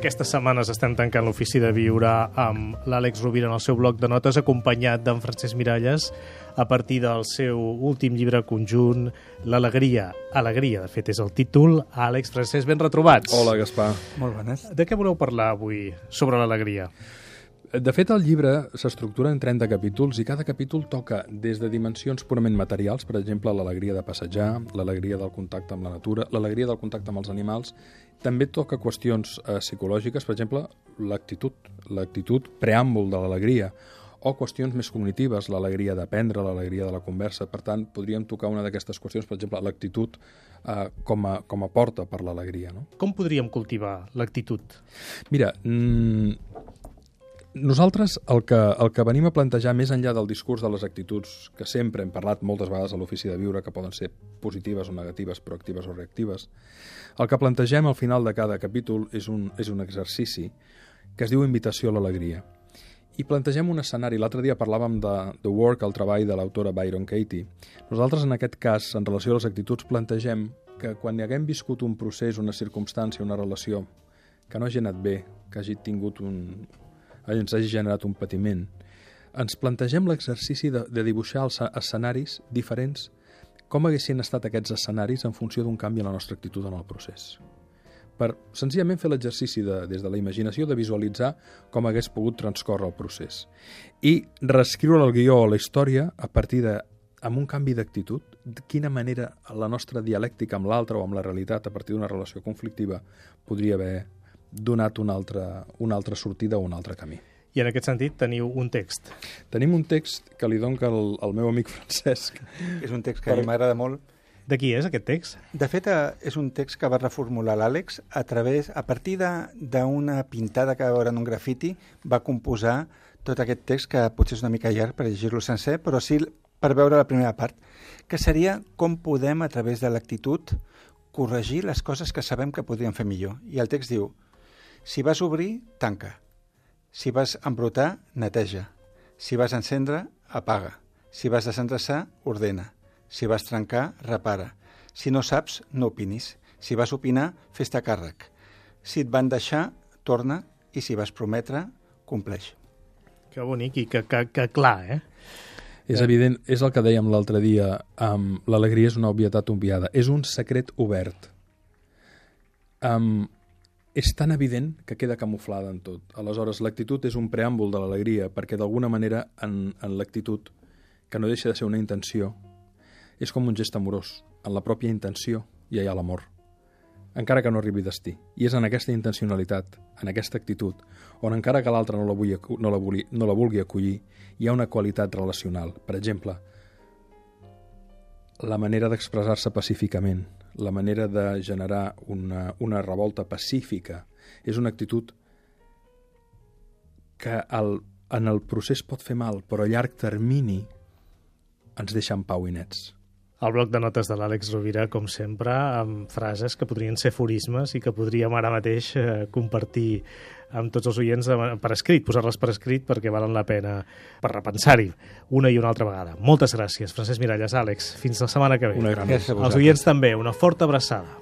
Aquestes setmanes estem tancant l'ofici de viure amb l'Àlex Rovira en el seu bloc de notes, acompanyat d'en Francesc Miralles, a partir del seu últim llibre conjunt, L'alegria. Alegria, de fet, és el títol. Àlex, Francesc, ben retrobats. Hola, Gaspar. Molt bones. De què voleu parlar avui sobre l'alegria? De fet, el llibre s'estructura en 30 capítols i cada capítol toca des de dimensions purament materials, per exemple, l'alegria de passejar, l'alegria del contacte amb la natura, l'alegria del contacte amb els animals. També toca qüestions eh, psicològiques, per exemple, l'actitud, l'actitud preàmbul de l'alegria, o qüestions més cognitives, l'alegria d'aprendre, l'alegria de la conversa. Per tant, podríem tocar una d'aquestes qüestions, per exemple, l'actitud eh, com, a, com a porta per l'alegria. No? Com podríem cultivar l'actitud? Mira, mmm, nosaltres el que, el que venim a plantejar més enllà del discurs de les actituds que sempre hem parlat moltes vegades a l'ofici de viure, que poden ser positives o negatives, proactives o reactives, el que plantegem al final de cada capítol és un, és un exercici que es diu invitació a l'alegria. I plantegem un escenari. L'altre dia parlàvem de The Work, el treball de l'autora Byron Katie. Nosaltres, en aquest cas, en relació a les actituds, plantegem que quan hi haguem viscut un procés, una circumstància, una relació que no hagi anat bé, que hagi tingut un, ens hagi generat un patiment, ens plantegem l'exercici de, de dibuixar els escenaris diferents, com haguessin estat aquests escenaris en funció d'un canvi en la nostra actitud en el procés. Per senzillament fer l'exercici de, des de la imaginació de visualitzar com hagués pogut transcorre el procés. I reescriure el guió o la història a partir de amb un canvi d'actitud, de quina manera la nostra dialèctica amb l'altre o amb la realitat a partir d'una relació conflictiva podria haver donat una altra, una altra sortida o un altre camí. I en aquest sentit teniu un text. Tenim un text que li dono al, al meu amic Francesc. És un text que per... a mi m'agrada molt. De qui és aquest text? De fet, eh, és un text que va reformular l'Àlex a través, a partir d'una pintada que va veure en un grafiti, va composar tot aquest text, que potser és una mica llarg per llegir-lo sencer, però sí per veure la primera part, que seria com podem, a través de l'actitud, corregir les coses que sabem que podríem fer millor. I el text diu, si vas obrir, tanca. Si vas embrutar, neteja. Si vas encendre, apaga. Si vas desendreçar, ordena. Si vas trencar, repara. Si no saps, no opinis. Si vas opinar, fes-te càrrec. Si et van deixar, torna. I si vas prometre, compleix. Que bonic i que, que, que clar, eh? És evident, és el que dèiem l'altre dia, um, l'alegria és una obvietat obviada, és un secret obert. Um, és tan evident que queda camuflada en tot. Aleshores, l'actitud és un preàmbul de l'alegria, perquè d'alguna manera en, en l'actitud, que no deixa de ser una intenció, és com un gest amorós. En la pròpia intenció ja hi ha l'amor, encara que no arribi destí. I és en aquesta intencionalitat, en aquesta actitud, on encara que l'altre no, la vulgui, no, la vulgui, no la vulgui acollir, hi ha una qualitat relacional. Per exemple, la manera d'expressar-se pacíficament, la manera de generar una, una revolta pacífica, és una actitud que el, en el procés pot fer mal, però a llarg termini ens deixa en pau i nets. El bloc de notes de l'Àlex Rovira, com sempre, amb frases que podrien ser forismes i que podríem ara mateix eh, compartir amb tots els oients per escrit, posar-les per escrit perquè valen la pena per repensar-hi una i una altra vegada. Moltes gràcies, Francesc Miralles, Àlex. Fins la setmana que ve. Una gran Els oients també, una forta abraçada.